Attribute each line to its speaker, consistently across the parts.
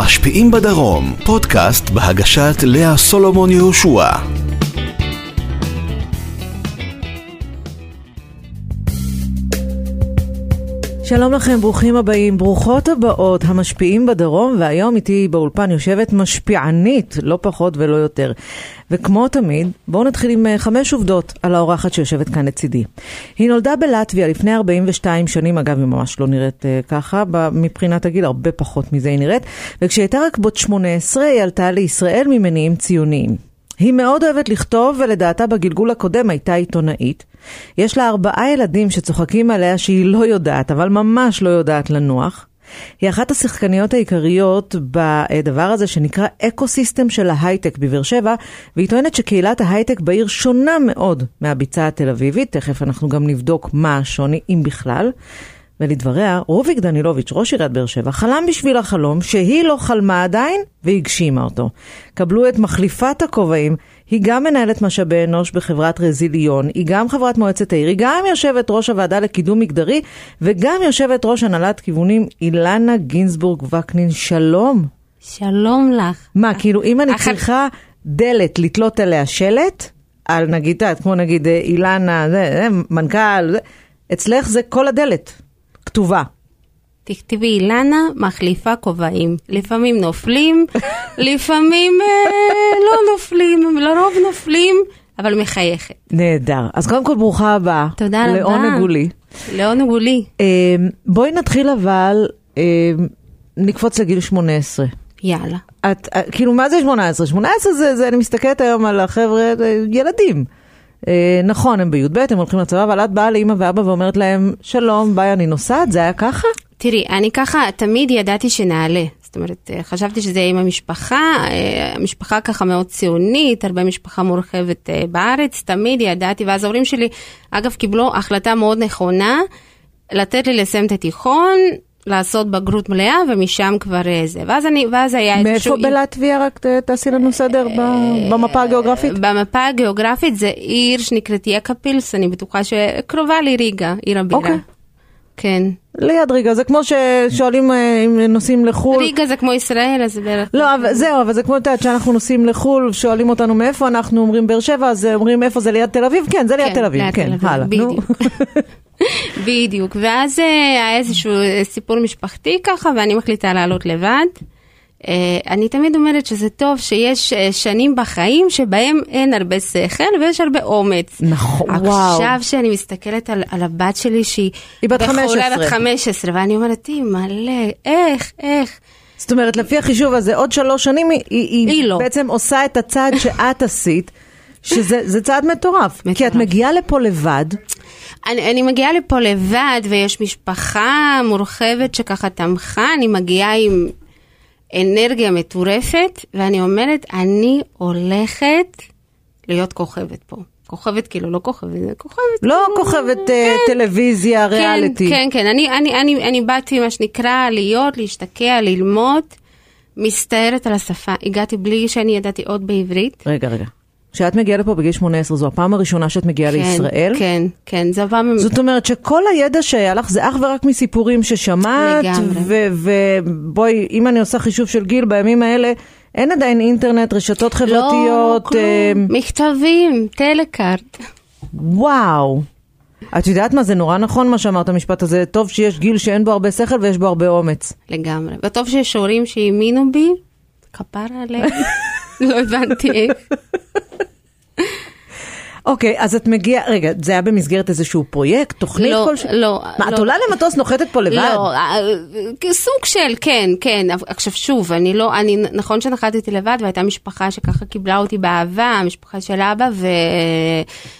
Speaker 1: המשפיעים בדרום, פודקאסט בהגשת לאה סולומון יהושע.
Speaker 2: שלום לכם, ברוכים הבאים, ברוכות הבאות, המשפיעים בדרום, והיום איתי באולפן יושבת משפיענית, לא פחות ולא יותר. וכמו תמיד, בואו נתחיל עם אה, חמש עובדות על האורחת שיושבת כאן לצידי. היא נולדה בלטביה לפני 42 שנים, אגב, היא ממש לא נראית uh, ככה, מבחינת הגיל, הרבה פחות מזה היא נראית, וכשהיא הייתה רק בת 18, היא עלתה לישראל ממניעים ציוניים. היא מאוד אוהבת לכתוב, ולדעתה בגלגול הקודם הייתה עיתונאית. יש לה ארבעה ילדים שצוחקים עליה שהיא לא יודעת, אבל ממש לא יודעת לנוח. היא אחת השחקניות העיקריות בדבר הזה שנקרא ecosystem של ההייטק בבאר שבע, והיא טוענת שקהילת ההייטק בעיר שונה מאוד מהביצה התל אביבית, תכף אנחנו גם נבדוק מה השוני, אם בכלל. ולדבריה, רוביק דנילוביץ', ראש עיריית באר שבע, חלם בשביל החלום שהיא לא חלמה עדיין והגשימה אותו. קבלו את מחליפת הכובעים, היא גם מנהלת משאבי אנוש בחברת רזיליון, היא גם חברת מועצת העיר, היא גם יושבת ראש הוועדה לקידום מגדרי, וגם יושבת ראש הנהלת כיוונים אילנה גינזבורג וקנין, שלום.
Speaker 3: שלום לך.
Speaker 2: מה, כאילו אם אני צריכה דלת לתלות עליה שלט, על נגיד, כמו נגיד אילנה, זה, זה, מנכ"ל, זה, אצלך זה כל הדלת. כתובה.
Speaker 3: תכתבי אילנה מחליפה כובעים. לפעמים נופלים, לפעמים אה, לא נופלים, לרוב נופלים, אבל מחייכת.
Speaker 2: נהדר. אז קודם כל ברוכה הבאה.
Speaker 3: תודה רבה.
Speaker 2: לעונג הוא לי.
Speaker 3: לעונג הוא לי.
Speaker 2: אה, בואי נתחיל אבל, אה, נקפוץ לגיל 18.
Speaker 3: יאללה.
Speaker 2: את, אה, כאילו, מה זה 18? 18 זה, זה, אני מסתכלת היום על החבר'ה, אה, ילדים. אה, נכון, הם בי"ב, הם הולכים לצבא, אבל את באה לאמא ואבא ואומרת להם, שלום, ביי, אני נוסעת, זה היה ככה?
Speaker 3: תראי, אני ככה, תמיד ידעתי שנעלה. זאת אומרת, אה, חשבתי שזה יהיה עם המשפחה, אה, המשפחה ככה מאוד ציונית, הרבה משפחה מורחבת בארץ, תמיד ידעתי, ואז ההורים שלי, אגב, קיבלו החלטה מאוד נכונה, לתת לי לסיים את התיכון, לעשות בגרות מלאה, ומשם כבר זה. ואז אני, ואז היה
Speaker 2: איזשהו... מאיפה בלטביה? רק תעשי לנו סדר במפה הגיאוגרפית.
Speaker 3: במפה הגיאוגרפית זה עיר שנקראת יקפילס, אני בטוחה שקרובה לריגה, עיר הבירה. אוקיי. כן.
Speaker 2: ליד ריגה, זה כמו ששואלים אה, אם נוסעים לחו"ל.
Speaker 3: ריגה זה כמו ישראל, אז בערך...
Speaker 2: לא, אבל, זהו, אבל זה כמו, את יודעת, שאנחנו נוסעים לחו"ל, שואלים אותנו מאיפה אנחנו אומרים באר שבע, אז אומרים איפה זה ליד תל אביב? כן, זה ליד כן, תל אביב, כן, הלאה.
Speaker 3: בדיוק. בדיוק, ואז אה, היה איזשהו סיפור משפחתי ככה, ואני מחליטה לעלות לבד. Uh, אני תמיד אומרת שזה טוב שיש uh, שנים בחיים שבהם אין הרבה שכל ויש הרבה אומץ.
Speaker 2: נכון,
Speaker 3: עכשיו
Speaker 2: וואו.
Speaker 3: עכשיו שאני מסתכלת על, על הבת שלי שהיא...
Speaker 2: היא בת 15.
Speaker 3: בת 15, ואני אומרת, היא מלא, איך, איך.
Speaker 2: זאת אומרת, לפי החישוב הזה, עוד שלוש שנים היא, היא, היא לא. בעצם עושה את הצעד שאת עשית, שזה צעד מטורף. מטורף. כי את מגיעה לפה לבד.
Speaker 3: אני, אני מגיעה לפה לבד, ויש משפחה מורחבת שככה תמכה, אני מגיעה עם אנרגיה מטורפת, ואני אומרת, אני הולכת להיות כוכבת פה. כוכבת כאילו, לא כוכבת, כוכבת.
Speaker 2: לא כאילו, כוכבת כן, טלוויזיה, כן, ריאליטי.
Speaker 3: כן, כן, אני, אני, אני, אני באתי, מה שנקרא, להיות, להשתקע, ללמוד, מסתערת על השפה. הגעתי בלי שאני ידעתי עוד בעברית.
Speaker 2: רגע, רגע. כשאת מגיעה לפה בגיל 18, זו הפעם הראשונה שאת מגיעה כן, לישראל?
Speaker 3: כן, כן, זו הפעם...
Speaker 2: זאת אומרת שכל הידע שהיה לך זה אך ורק מסיפורים ששמעת, ובואי, אם אני עושה חישוב של גיל, בימים האלה אין עדיין אינטרנט, רשתות חברתיות.
Speaker 3: לא, כלום, אה... מכתבים, טלקארט.
Speaker 2: וואו. את יודעת מה, זה נורא נכון מה שאמרת המשפט הזה, טוב שיש גיל שאין בו הרבה שכל ויש בו הרבה אומץ.
Speaker 3: לגמרי, וטוב שיש הורים שהאמינו בי, כפרה עליהם. לא הבנתי איך.
Speaker 2: אוקיי, אז את מגיעה, רגע, זה היה במסגרת איזשהו פרויקט, תוכנית
Speaker 3: לא,
Speaker 2: כלשהו?
Speaker 3: לא,
Speaker 2: מה,
Speaker 3: לא.
Speaker 2: את עולה למטוס, נוחתת פה לבד?
Speaker 3: לא, אה, סוג של, כן, כן. עכשיו שוב, אני לא, אני, נכון שנחתתי לבד והייתה משפחה שככה קיבלה אותי באהבה, המשפחה של אבא, ו,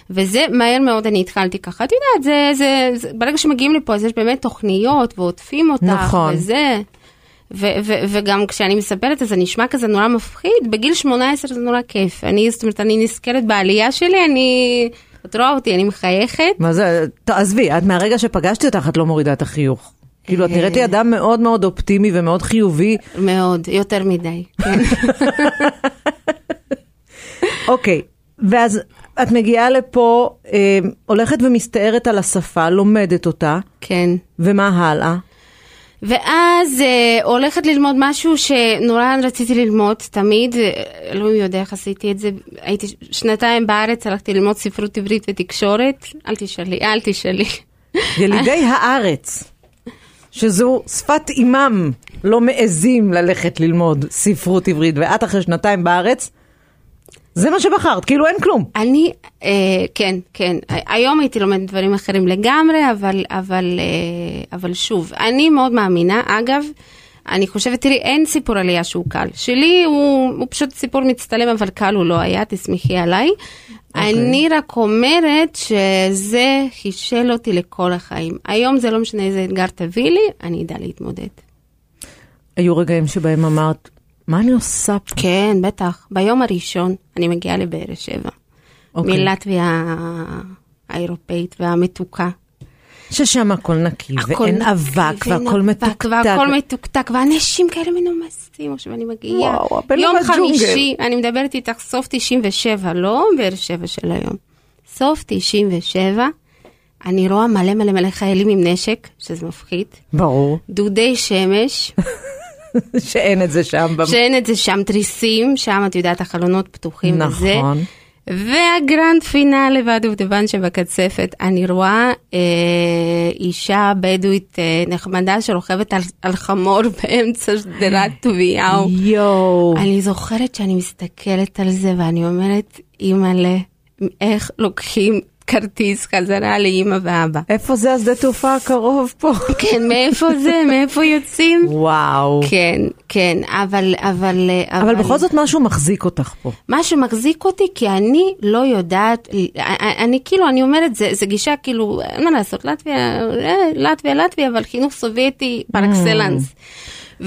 Speaker 3: וזה, מהר מאוד אני התחלתי ככה, את יודעת, זה, זה, זה, ברגע שמגיעים לפה, אז יש באמת תוכניות ועוטפים אותך,
Speaker 2: נכון.
Speaker 3: וזה. ו- ו- וגם כשאני מספרת זה נשמע כזה נורא מפחיד, בגיל 18 זה נורא כיף. אני, זאת אומרת, אני נזכרת בעלייה שלי, אני... את רואה אותי, אני מחייכת.
Speaker 2: מה זה, עזבי, את מהרגע שפגשתי אותך את לא מורידה את החיוך. כאילו, את נראית לי אדם מאוד מאוד אופטימי ומאוד חיובי.
Speaker 3: מאוד, יותר מדי, כן.
Speaker 2: אוקיי, ואז את מגיעה לפה, אה, הולכת ומסתערת על השפה, לומדת אותה.
Speaker 3: כן.
Speaker 2: ומה הלאה?
Speaker 3: ואז אה, הולכת ללמוד משהו שנורא רציתי ללמוד תמיד, אה, אלוהים יודע איך עשיתי את זה, הייתי שנתיים בארץ, הלכתי ללמוד ספרות עברית ותקשורת, אל תשאלי, אל תשאלי.
Speaker 2: ילידי הארץ, שזו שפת אימם, לא מעזים ללכת ללמוד ספרות עברית, ואת אחרי שנתיים בארץ, זה מה שבחרת, כאילו אין כלום.
Speaker 3: אני, אה, כן, כן, היום הייתי לומדת דברים אחרים לגמרי, אבל, אבל, אה, אבל שוב, אני מאוד מאמינה, אגב, אני חושבת, תראי, אין סיפור עלייה שהוא קל. שלי הוא, הוא פשוט סיפור מצטלם, אבל קל הוא לא היה, תסמכי עליי. Okay.
Speaker 2: אוקיי.
Speaker 3: אני רק אומרת שזה חישל אותי לכל החיים. היום זה לא משנה איזה אתגר תביא לי, אני אדע להתמודד.
Speaker 2: היו רגעים שבהם אמרת, מה אני עושה פה?
Speaker 3: כן, בטח. ביום הראשון אני מגיעה לבאר שבע.
Speaker 2: אוקיי.
Speaker 3: מלטביה האירופאית והמתוקה.
Speaker 2: ששם הכל נקי,
Speaker 3: הכל
Speaker 2: ואין
Speaker 3: נקי,
Speaker 2: אבק,
Speaker 3: ואין
Speaker 2: והכל מתוקתק.
Speaker 3: והכל מתוקתק, ואנשים כאלה מנומסים, עכשיו אני מגיעה.
Speaker 2: וואו, הפלא
Speaker 3: יום. חמישי, אני מדברת איתך סוף 97, לא באר שבע של היום. סוף 97, אני רואה מלא מלא מלא חיילים עם נשק, שזה מפחיד.
Speaker 2: ברור,
Speaker 3: דודי שמש,
Speaker 2: שאין את זה שם.
Speaker 3: שאין את זה שם תריסים, שם את יודעת החלונות פתוחים וזה.
Speaker 2: נכון.
Speaker 3: והגרנד פינאלי והדובדבן שבקצפת, אני רואה אה, אישה בדואית אה, נחמדה שרוכבת על, על חמור באמצע שדרת טוביהו.
Speaker 2: יואו.
Speaker 3: אני זוכרת שאני מסתכלת על זה ואני אומרת, אימא'לה, איך לוקחים כרטיס חזרה לאימא ואבא?
Speaker 2: איפה זה השדה תעופה הקרוב פה?
Speaker 3: כן, מאיפה זה? מאיפה יוצאים?
Speaker 2: וואו.
Speaker 3: כן, כן, אבל, אבל,
Speaker 2: אבל בכל זאת משהו מחזיק אותך פה.
Speaker 3: מה שמחזיק אותי, כי אני לא יודעת, אני, אני כאילו, אני אומרת, זה, זה גישה כאילו, אין מה לעשות, לטביה, אה, לטביה, לטביה, אבל חינוך סובייטי פר אקסלנס.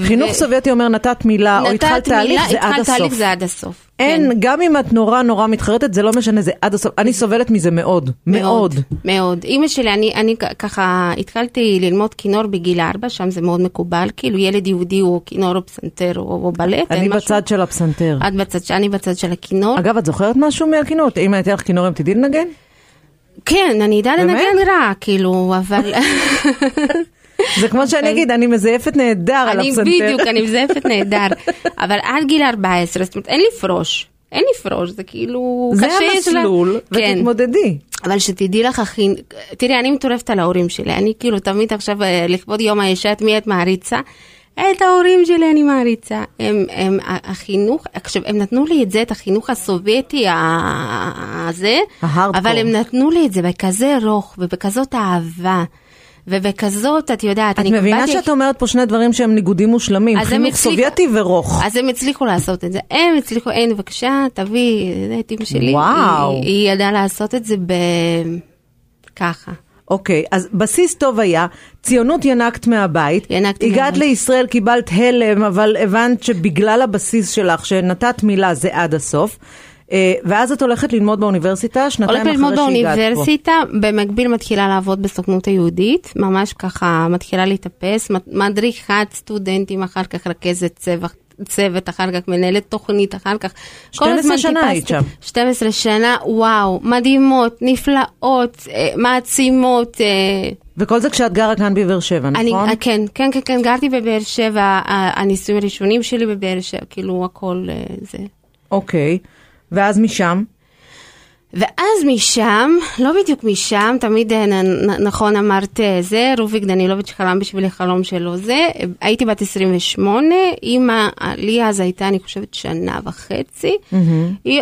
Speaker 2: חינוך
Speaker 3: ו-
Speaker 2: סובייטי אומר נתת מילה או התחלת תהליך, זה עד
Speaker 3: התחלת תהליך
Speaker 2: הסוף.
Speaker 3: זה עד הסוף.
Speaker 2: אין,
Speaker 3: כן.
Speaker 2: גם אם את נורא נורא מתחרטת, זה לא משנה, זה עד הסוף. אני סובלת מזה מאוד, מאוד.
Speaker 3: מאוד. אימא שלי, אני, אני ככה התחלתי ללמוד כינור בגיל ארבע, שם זה מאוד מקובל, כאילו ילד יהודי הוא כינור או פסנתר או, או בלט,
Speaker 2: אני
Speaker 3: אין משהו.
Speaker 2: בצד של הפסנתר.
Speaker 3: את בצד, אני בצד של הכינור.
Speaker 2: אגב, את זוכרת משהו מהכינור? אם הייתי לך כינור, אם תדעי לנגן?
Speaker 3: כן, אני
Speaker 2: באמת?
Speaker 3: לנגן רע, כאילו, אבל...
Speaker 2: זה כמו שאני אגיד, אני מזייפת נהדר על
Speaker 3: אני
Speaker 2: הפסנתר.
Speaker 3: בדיוק, אני מזייפת נהדר. אבל עד גיל 14, זאת אומרת, אין לי פרוש. אין לי פרוש, זה כאילו
Speaker 2: זה
Speaker 3: קשה. יש לה-
Speaker 2: המסלול,
Speaker 3: כן.
Speaker 2: ותתמודדי.
Speaker 3: אבל שתדעי לך, הכי... תראי, אני מטורפת על ההורים שלי. אני כאילו תמיד עכשיו, אה, לכבוד יום האישה, את מי את מעריצה? את ההורים שלי אני מעריצה. הם, הם, החינוך, עכשיו, הם נתנו לי את זה, את החינוך הסובייטי הזה. אבל הם נתנו לי את זה בכזה רוך ובכזאת אהבה. ובכזאת, את יודעת,
Speaker 2: את
Speaker 3: אני
Speaker 2: מבינה
Speaker 3: באתי-
Speaker 2: שאת אומרת פה שני דברים שהם ניגודים מושלמים, חינוך
Speaker 3: הצליחו-
Speaker 2: סובייטי ורוך.
Speaker 3: אז הם הצליחו לעשות את זה. הם הצליחו, אין, בבקשה, תביאי, זה את אמא שלי.
Speaker 2: וואו.
Speaker 3: היא, היא ידעה לעשות את זה ב... ככה.
Speaker 2: אוקיי, אז בסיס טוב היה, ציונות ינקת מהבית,
Speaker 3: ינקתי
Speaker 2: הגעת
Speaker 3: מהבית.
Speaker 2: לישראל, קיבלת הלם, אבל הבנת שבגלל הבסיס שלך, שנתת מילה זה עד הסוף, ואז את הולכת ללמוד באוניברסיטה, שנתיים
Speaker 3: הולכת
Speaker 2: אחרי
Speaker 3: ללמוד
Speaker 2: שהגעת פה.
Speaker 3: באוניברסיטה, במקביל מתחילה לעבוד בסוכנות היהודית, ממש ככה מתחילה להתאפס, מד- מדריכת סטודנטים, אחר כך רכזת צוות. צוות, אחר כך מנהלת תוכנית, אחר כך... כל
Speaker 2: 12
Speaker 3: הזמן
Speaker 2: שנה. היית שם.
Speaker 3: 12 שנה, וואו, מדהימות, נפלאות, אה, מעצימות. אה,
Speaker 2: וכל זה כשאת גרה כאן בבאר שבע,
Speaker 3: אני,
Speaker 2: נכון?
Speaker 3: אה, כן, כן, כן, כן, גרתי בבאר שבע, ה- הנישואים הראשונים שלי בבאר שבע, כאילו הכל אה, זה.
Speaker 2: אוקיי, ואז משם?
Speaker 3: ואז משם, לא בדיוק משם, תמיד אה, נכון אמרת אה, זה, רוביק דנילוביץ' חלם בשבילי חלום שלו זה, אה, הייתי בת 28, אימא, לי אז הייתה אני חושבת שנה וחצי, היא-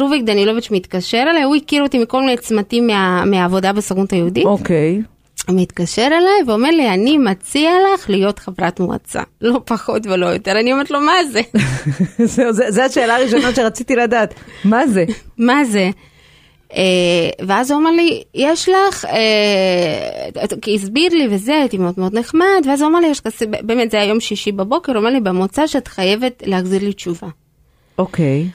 Speaker 3: רוביק דנילוביץ' מתקשר אליי, הוא הכיר אותי מכל מיני צמתים מה, מהעבודה בסוכנות היהודית,
Speaker 2: אוקיי.
Speaker 3: הוא מתקשר אליי ואומר לי, אני מציע לך להיות חברת מועצה, לא פחות ולא יותר, אני אומרת לו, מה זה?
Speaker 2: זהו, זו השאלה הראשונה שרציתי לדעת, מה זה?
Speaker 3: מה זה? Uh, ואז הוא אמר לי, יש לך, uh, כי הסביר לי וזה, הייתי מאוד מאוד נחמד, ואז הוא אמר לי, יש כזה, באמת זה היה יום שישי בבוקר, הוא אמר לי, במוצא שאת חייבת להחזיר לי תשובה.
Speaker 2: אוקיי.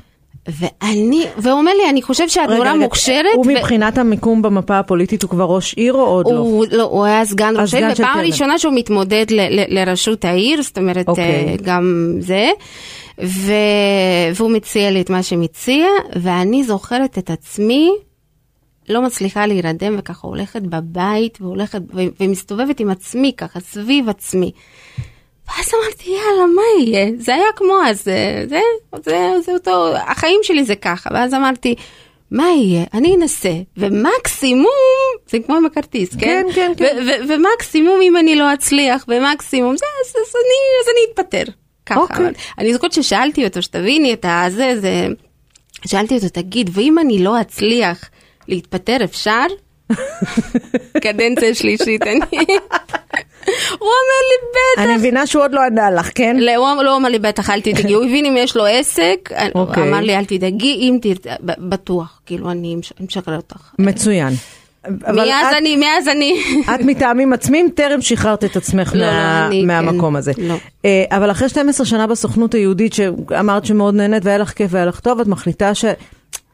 Speaker 3: ואני, והוא אומר לי, אני חושב שאת נורא מוכשרת.
Speaker 2: הוא
Speaker 3: ו-
Speaker 2: מבחינת המיקום במפה הפוליטית הוא כבר ראש עיר או עוד לא?
Speaker 3: הוא, לא, הוא היה סגן ראש העיר,
Speaker 2: של
Speaker 3: ופעם. ראשונה שהוא מתמודד ל, ל, לראשות העיר, זאת אומרת,
Speaker 2: אוקיי.
Speaker 3: אה, גם זה, ו, והוא מציע לי את מה שמציע, ואני זוכרת את עצמי לא מצליחה להירדם וככה הולכת בבית והולכת ו- ומסתובבת עם עצמי ככה סביב עצמי. ואז אמרתי יאללה מה יהיה זה היה כמו אז זה זה זה, זה אותו החיים שלי זה ככה ואז אמרתי מה יהיה אני אנסה ומקסימום זה כמו עם הכרטיס כן
Speaker 2: כן, כן, כן.
Speaker 3: ומקסימום אם אני לא אצליח ומקסימום זה אז, אז אני אז אני אתפטר. ככה.
Speaker 2: אוקיי.
Speaker 3: אני זוכרת ששאלתי אותו שתביני את הזה זה שאלתי אותו תגיד ואם אני לא אצליח להתפטר אפשר? קדנציה שלישית אני. הוא אומר לי בטח.
Speaker 2: אני מבינה שהוא עוד לא ענה לך, כן?
Speaker 3: לא, הוא לא אמר לי בטח אל תדאגי, הוא הבין אם יש לו עסק,
Speaker 2: אוקיי.
Speaker 3: אמר לי אל תדאגי, אם תרצה, בטוח, כאילו אני מש- משחרר אותך.
Speaker 2: מצוין.
Speaker 3: מאז
Speaker 2: את-
Speaker 3: אני, מאז אני.
Speaker 2: את מטעמים עצמיים טרם שחררת את עצמך
Speaker 3: לא,
Speaker 2: מה,
Speaker 3: לא, אני,
Speaker 2: מהמקום
Speaker 3: כן,
Speaker 2: הזה.
Speaker 3: לא.
Speaker 2: אה, אבל אחרי 12 שנה בסוכנות היהודית, שאמרת שמאוד נהנית והיה לך כיף והיה לך טוב, את מחליטה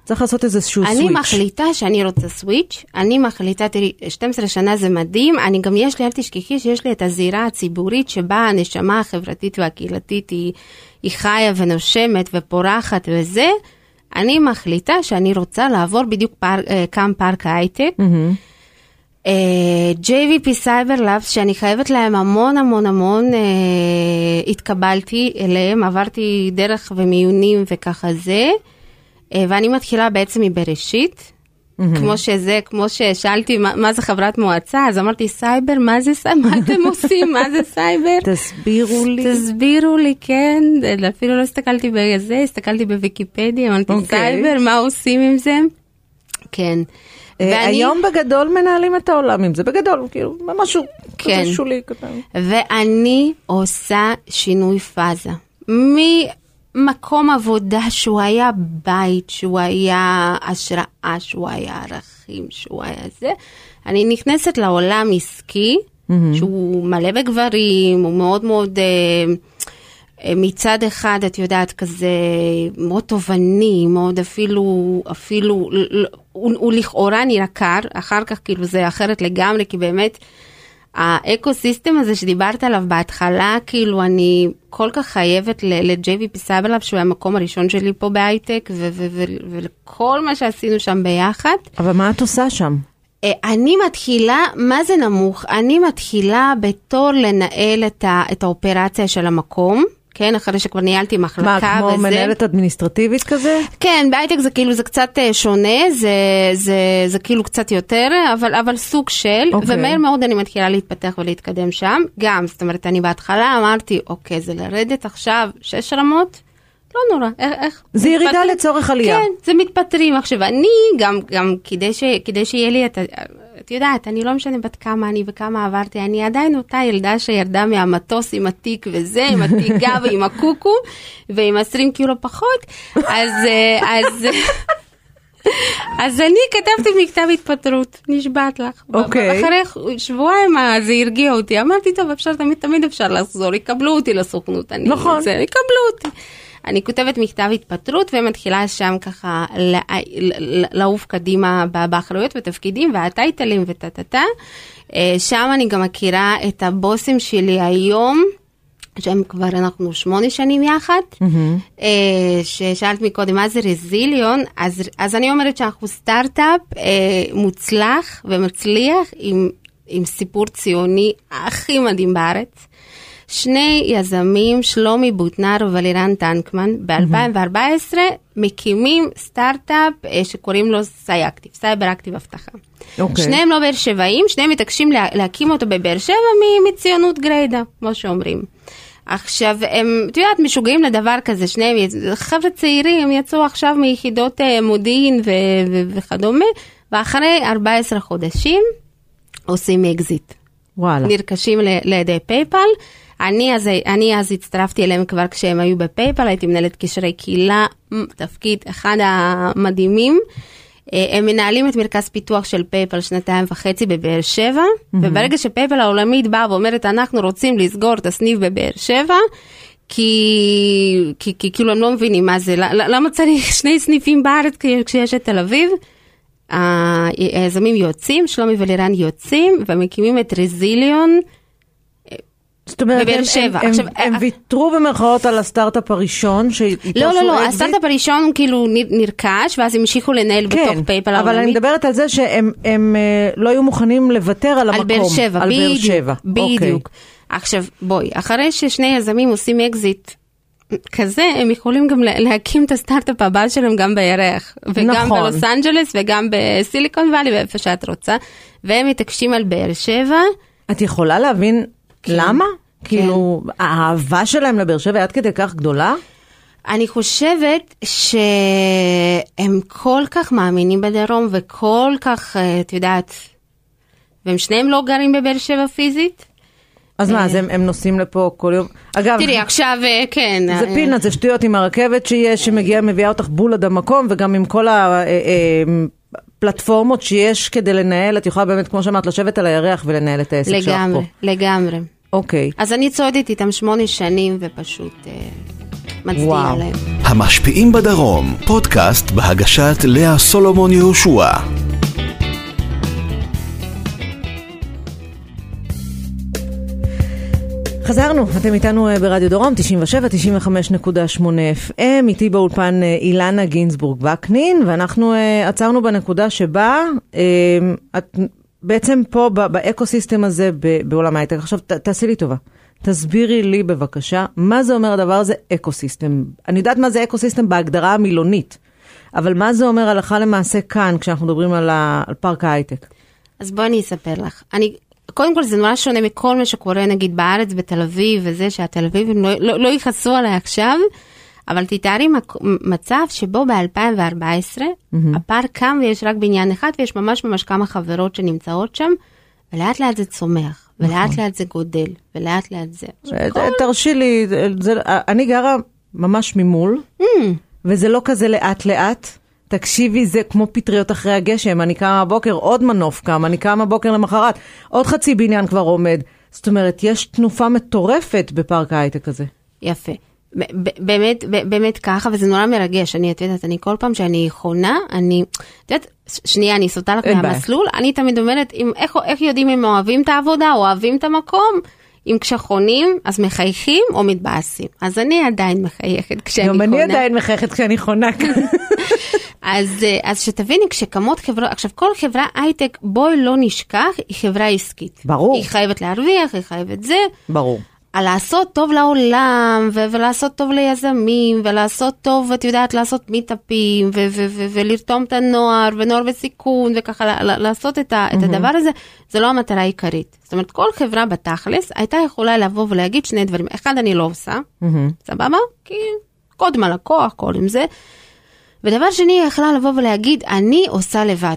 Speaker 2: שצריך לעשות איזשהו סוויץ'.
Speaker 3: אני מחליטה שאני רוצה סוויץ', אני מחליטה, תראי, 12 שנה זה מדהים, אני גם יש לי, אל תשכחי שיש לי את הזירה הציבורית שבה הנשמה החברתית והקהילתית היא, היא חיה ונושמת ופורחת וזה, אני מחליטה שאני רוצה לעבור בדיוק פאר, אה, קם פארק ההייטק. אה, JVP Cyber Labs שאני חייבת להם המון המון המון, אה, התקבלתי אליהם, עברתי דרך ומיונים וככה זה, ואני מתחילה בעצם מבראשית. כמו שזה, כמו ששאלתי מה, מה זה חברת מועצה, אז אמרתי סייבר, מה זה סייבר, מה אתם עושים, מה זה סייבר?
Speaker 2: תסבירו לי.
Speaker 3: תסבירו לי, כן, אפילו לא הסתכלתי בזה, הסתכלתי בוויקיפדיה, אמרתי
Speaker 2: אוקיי.
Speaker 3: סייבר, מה עושים עם זה? כן.
Speaker 2: אה, היום בגדול מנהלים את העולם עם זה, בגדול, כאילו, משהו
Speaker 3: כן.
Speaker 2: כזה שולי קטן.
Speaker 3: ואני עושה שינוי פאזה. ממקום עבודה שהוא היה בית, שהוא היה השראה, שהוא היה ערכים, שהוא היה זה, אני נכנסת לעולם עסקי, שהוא מלא בגברים, הוא מאוד מאוד... אה, אה, מצד אחד, את יודעת, כזה מאוד תובעני, מאוד אפילו, אפילו, הוא, הוא לכאורה נראה קר, אחר כך כאילו זה אחרת לגמרי, כי באמת ה ecosystem הזה שדיברת עליו בהתחלה, כאילו אני כל כך חייבת ל-JVP CyberLab, שהוא המקום הראשון שלי פה בהייטק, ולכל מה שעשינו שם ביחד.
Speaker 2: אבל מה את עושה שם?
Speaker 3: אה, אני מתחילה, מה זה נמוך? אני מתחילה בתור לנהל את, ה, את האופרציה של המקום, כן? אחרי שכבר ניהלתי מחלקה
Speaker 2: מה, כמו
Speaker 3: וזה.
Speaker 2: מנהלת אדמיניסטרטיבית כזה?
Speaker 3: כן, בהייטק זה כאילו, זה קצת אה, שונה, זה, זה, זה כאילו קצת יותר, אבל, אבל סוג של,
Speaker 2: אוקיי.
Speaker 3: ומהר מאוד אני מתחילה להתפתח ולהתקדם שם. גם, זאת אומרת, אני בהתחלה אמרתי, אוקיי, זה לרדת עכשיו שש רמות? לא נורא, איך... איך
Speaker 2: זה ירידה
Speaker 3: מתפטרים?
Speaker 2: לצורך עלייה.
Speaker 3: כן, זה מתפטרים. עכשיו, אני גם, גם כדי, ש, כדי שיהיה לי את ה... את יודעת, אני לא משנה בת כמה אני וכמה עברתי, אני עדיין אותה ילדה שירדה מהמטוס עם התיק וזה, עם התיגה ועם הקוקו, ועם 20 קילו פחות, אז... אה, אז אז אני כתבתי מכתב התפטרות, נשבעת לך.
Speaker 2: אוקיי.
Speaker 3: אחרי שבועיים אה, זה הרגיע אותי, אמרתי, טוב, אפשר, תמיד, תמיד אפשר לחזור, יקבלו אותי לסוכנות. אני,
Speaker 2: נכון.
Speaker 3: זה, יקבלו אותי. אני כותבת מכתב התפטרות ומתחילה שם ככה לעוף קדימה באחריות ותפקידים והטייטלים וטה-טה-טה. אה, שם אני גם מכירה את הבוסים שלי היום. שהם כבר אנחנו שמונה שנים יחד, אה, ששאלת מקודם מה זה רזיליון, אז, אז אני אומרת שאנחנו סטארט-אפ אה, מוצלח ומצליח עם, עם סיפור ציוני הכי מדהים בארץ. שני יזמים, שלומי בוטנר ולירן טנקמן, ב-2014 מקימים סטארט-אפ אה, שקוראים לו CyActive, cyber active אבטחה.
Speaker 2: אוקיי.
Speaker 3: שניהם לא באר שבעים, שניהם מתעקשים לה, להקים אותו בבאר שבע מציונות גרידא, כמו שאומרים. עכשיו, הם, את יודעת, משוגעים לדבר כזה, שניהם, חבר'ה צעירים, הם יצאו עכשיו מיחידות אה, מודיעין ו- ו- וכדומה, ואחרי 14 חודשים עושים אקזיט.
Speaker 2: וואלה.
Speaker 3: נרכשים ל- לידי PayPal. אני אז, אני אז הצטרפתי אליהם כבר כשהם היו ב PayPal, הייתי מנהלת קשרי קהילה, תפקיד אחד המדהימים. אה, הם מנהלים את מרכז פיתוח של PayPal שנתיים וחצי בבאר שבע, וברגע ש PayPal העולמית באה ואומרת אנחנו רוצים לסגור את הסניף בבאר שבע, כי, כי, כי כאילו הם לא מבינים מה זה, למה צריך שני סניפים בארץ כש- כשיש את תל אביב? היזמים יוצאים, שלומי ולירן יוצאים ומקימים את Rezilion,
Speaker 2: זאת אומרת,
Speaker 3: בבאר
Speaker 2: הם,
Speaker 3: שבע.
Speaker 2: הם,
Speaker 3: עכשיו,
Speaker 2: הם, הם
Speaker 3: אה,
Speaker 2: ויתרו במרכאות על הסטארט-אפ הראשון, שאיתו
Speaker 3: לא, לא, לא? הסטארט-אפ הראשון כאילו נרכש, ואז המשיכו לנהל
Speaker 2: כן,
Speaker 3: בתוך PayPal
Speaker 2: אבל אני. מדברת על זה שהם הם, אה, לא היו מוכנים לוותר על המקום.
Speaker 3: על באר שבע,
Speaker 2: על באר
Speaker 3: בדיוק,
Speaker 2: שבע. אוקיי.
Speaker 3: עכשיו, בואי, אחרי ששני יזמים עושים אקזיט כזה, הם יכולים גם לה- להקים את הסטארט-אפ הבא שלהם גם בירח. וגם
Speaker 2: נכון.
Speaker 3: בלוס אנג'לס וגם ב Silicon Valley ואיפה שאת רוצה. והם מתעקשים על באר שבע.
Speaker 2: את יכולה להבין
Speaker 3: כן.
Speaker 2: למה? כאילו, האהבה שלהם לבאר שבע עד כדי כך גדולה?
Speaker 3: אני חושבת שהם כל כך מאמינים בדרום וכל כך, אה, את יודעת, והם שניהם לא גרים בבאר שבע פיזית.
Speaker 2: אז מה, אז הם, הם נוסעים לפה כל יום? אגב,
Speaker 3: תראי, עכשיו, אה, כן.
Speaker 2: זה
Speaker 3: אה,
Speaker 2: פינת, זה שטויות עם הרכבת שיש, שמגיעה, מביאה אותך בול עד המקום, וגם עם כל הפלטפורמות שיש כדי לנהל, את יכולה באמת, כמו שאמרת, לשבת על הירח ולנהל את העסק שלך פה.
Speaker 3: לגמרי, לגמרי.
Speaker 2: אוקיי.
Speaker 3: אז אני צועדת איתם שמונה שנים ופשוט אה, מצדיעה. להם.
Speaker 1: המשפיעים בדרום, פודקאסט בהגשת לאה סולומון יהושע.
Speaker 2: חזרנו, אתם איתנו אה, ברדיו דרום, 97, 95.8 FM, איתי באולפן אה, אילנה גינזבורג וקנין, ואנחנו אה, עצרנו בנקודה שבה את בעצם פה ב ecosystem הזה בעולם ההייטק. עכשיו תעשי לי טובה, תסבירי לי בבקשה, מה זה אומר הדבר הזה ecosystem? אני יודעת מה זה ecosystem בהגדרה המילונית, אבל מה זה אומר הלכה למעשה כאן, כשאנחנו מדברים על, ה, על פארק ההייטק?
Speaker 3: אז בואי אני אספר לך. אני, קודם כל זה נורא שונה מכל מה שקורה נגיד בארץ, בתל אביב וזה, שהתל אביבים לא, לא, לא יכעסו עליי עכשיו, אבל תתארי מצב שבו ב-2014 הפארק קם ויש רק בניין אחד ויש ממש ממש כמה חברות שנמצאות שם, ולאט לאט זה צומח, ולאט לאט זה גודל, ולאט לאט זה.
Speaker 2: אה, תרשי לי, זה, אני גרה ממש ממול, וזה לא כזה לאט לאט. תקשיבי, זה כמו פטריות אחרי הגשם, אני קמה בבוקר, עוד מנוף קם, אני קמה בבוקר למחרת, עוד חצי בניין כבר עומד. זאת אומרת, יש תנופה מטורפת בפארק ההייטק הזה.
Speaker 3: יפה. באמת, באמת ככה, וזה נורא מרגש. אני, את יודעת, אני כל פעם שאני חונה, אני, את יודעת, שנייה, אני סוטה לך. מהמסלול, אני תמיד אומרת, אם, איך, איך יודעים אם אוהבים את העבודה או אוהבים את המקום? אם כשחונים, אז מחייכים או מתבאסים. אז אני עדיין מחייכת כשאני
Speaker 2: גם
Speaker 3: חונה.
Speaker 2: אני עדיין מחייכת כשאני חונה כאן.
Speaker 3: אז, אה, אז שתביני, כשקמות חברות, עכשיו כל חברה הייטק, בואי לא נשכח, היא חברה עסקית.
Speaker 2: ברור.
Speaker 3: היא חייבת להרוויח, היא חייבת זה.
Speaker 2: ברור.
Speaker 3: על לעשות טוב לעולם, ו- ולעשות טוב ליזמים, ולעשות טוב, את יודעת, לעשות מיטאפים, ו- ו- ו- ולרתום את הנוער, ונוער בסיכון, וככה לעשות את, ה- את הדבר הזה, זה לא המטרה העיקרית. זאת אומרת, כל חברה בתכלס הייתה יכולה לבוא ולהגיד שני דברים. אחד, אני לא עושה, סבבה? כי קודם הלקוח, קודם זה. ודבר שני, היא יכלה לבוא ולהגיד, אני עושה לבד.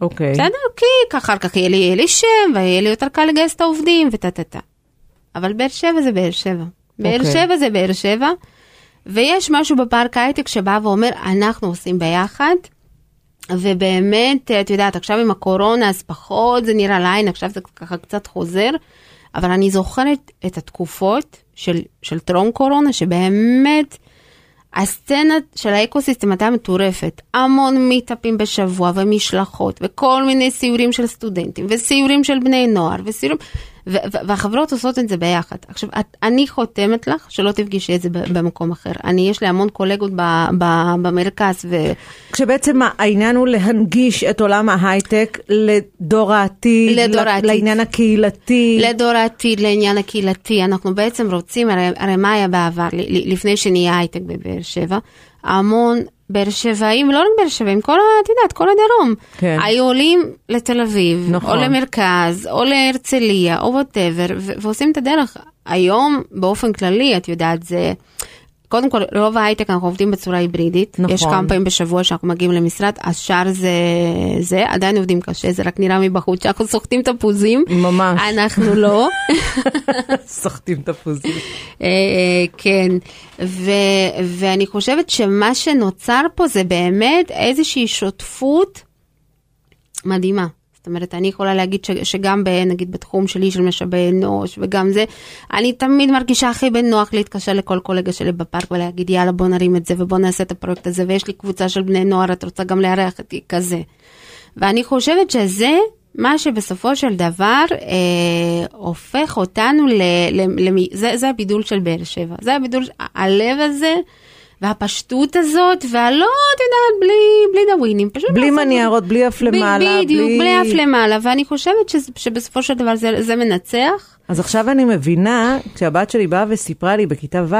Speaker 2: אוקיי.
Speaker 3: בסדר? כי אחר כך יהיה לי, יהיה לי שם, ויהיה לי יותר קל לגייס את העובדים, וטה טה טה. אבל באר שבע זה באר שבע. באר
Speaker 2: אוקיי.
Speaker 3: שבע זה באר שבע, ויש משהו בפארק הייטק שבא ואומר, אנחנו עושים ביחד, ובאמת, את יודעת, עכשיו עם הקורונה אז פחות זה נראה לעין, עכשיו זה ככה קצת חוזר, אבל אני זוכרת את התקופות של, של טרום קורונה, שבאמת הסצנה של האקוסיסטם הייתה מטורפת. המון מיטאפים בשבוע ומשלחות וכל מיני סיורים של סטודנטים וסיורים של בני נוער וסיורים, והחברות עושות את זה ביחד. עכשיו, את, אני חותמת לך שלא תפגשי את זה במקום אחר. אני, יש לי המון קולגות ב- ב- במרכז ו...
Speaker 2: כשבעצם העניין הוא להנגיש את עולם ההייטק לדור העתיד,
Speaker 3: לדור העתיד.
Speaker 2: לעניין הקהילתי.
Speaker 3: לדור העתיד, לעניין הקהילתי, אנחנו בעצם רוצים, הרי, הרי מה היה בעבר, לפני שנהיה הייטק בבאר שבע, המון באר שבעים, לא רק באר שבעים, כל, את יודעת, כל הדרום,
Speaker 2: כן.
Speaker 3: היו עולים לתל אביב,
Speaker 2: נכון.
Speaker 3: או למרכז, או להרצליה, או whatever, ועושים את הדרך. היום, באופן כללי, את יודעת, זה... קודם כל, רוב ההייטק אנחנו עובדים בצורה היברידית.
Speaker 2: נכון.
Speaker 3: יש כמה פעמים בשבוע שאנחנו מגיעים למשרד, השאר זה, זה, עדיין עובדים קשה, זה רק נראה מבחוץ שאנחנו סוחטים תפוזים.
Speaker 2: ממש.
Speaker 3: אנחנו לא.
Speaker 2: סוחטים תפוזים.
Speaker 3: אה, כן, ו, ואני חושבת שמה שנוצר פה זה באמת איזושהי שותפות מדהימה. אומרת, אני יכולה להגיד ש, שגם ב, נגיד בתחום שלי של משאבי אנוש וגם זה, אני תמיד מרגישה הכי בנוח להתקשר לכל קולגה שלי בפארק ולהגיד יאללה בוא נרים את זה ובוא נעשה את הפרויקט הזה ויש לי קבוצה של בני נוער, את רוצה גם לארח אותי כזה. ואני חושבת שזה מה שבסופו של דבר אה, הופך אותנו, ל, ל, ל, זה, זה הבידול של באר שבע, זה הבידול, הלב הזה. והפשטות הזאת, והלא, את יודעת, בלי, בלי דווינים, פשוט...
Speaker 2: בלי מניירות, בלי אף למעלה,
Speaker 3: בדיוק,
Speaker 2: בלי-
Speaker 3: בלי אף למעלה, ואני חושבת ש, שבסופו של דבר זה, זה מנצח.
Speaker 2: אז עכשיו אני מבינה, כשהבת שלי באה וסיפרה לי בכיתה ו',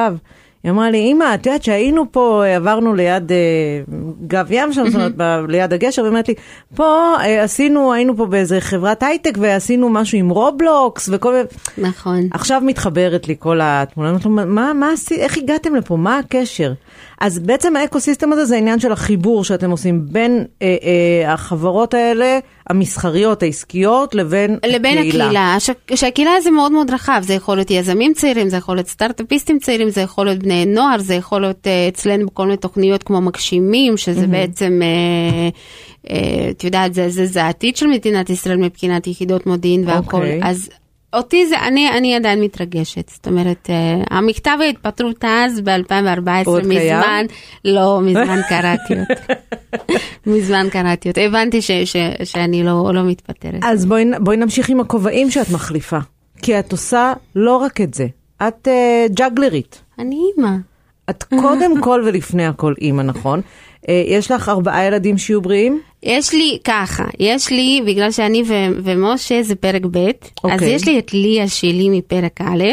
Speaker 2: היא אמרה לי, אמא, את יודעת שהיינו פה, אה, עברנו ליד אה, גב ים שם, זאת אומרת, ב- ליד הגשר, והיא אומרת לי, פה אה, עשינו, היינו פה באיזה חברת הייטק ועשינו משהו עם רובלוקס וכל מיני...
Speaker 3: נכון.
Speaker 2: עכשיו מתחברת לי כל התמונה, אומרת לו, מה, מה איך הגעתם לפה, מה הקשר? אז בעצם האקוסיסטם הזה זה העניין של החיבור שאתם עושים בין אה, אה, החברות האלה, המסחריות, העסקיות, לבין
Speaker 3: לבין
Speaker 2: הקהילה.
Speaker 3: הקהילה, ש... שהקהילה זה מאוד מאוד רחב, זה יכול להיות יזמים צעירים, זה יכול להיות סטארט-אפיסטים צעירים, זה יכול להיות בני נוער, זה יכול להיות uh, אצלנו בכל מיני תוכניות כמו מגשימים, שזה בעצם, uh, uh, את יודעת, זה, זה, זה העתיד של מדינת ישראל מבחינת יחידות מודיעין והכל,
Speaker 2: אוקיי.
Speaker 3: אז אותי זה, אני, אני עדיין מתרגשת, זאת אומרת, uh, המכתב ההתפטרות אז ב-2014,
Speaker 2: עוד קיים?
Speaker 3: מזמן, לא, מזמן קראתי אותו. מזמן קראתי אותו, הבנתי ש, ש, שאני לא, לא מתפטרת.
Speaker 2: אז בואי, בואי נמשיך עם הכובעים שאת מחליפה. כי את עושה לא רק את זה, את uh, ג'אגלרית.
Speaker 3: אני אימא.
Speaker 2: את קודם כל ולפני הכל אימא, נכון? Uh, יש לך ארבעה ילדים שיהיו בריאים?
Speaker 3: יש לי ככה, יש לי, בגלל שאני ו- ומשה זה פרק ב', אז
Speaker 2: אוקיי.
Speaker 3: יש לי את ליה שלי מפרק א',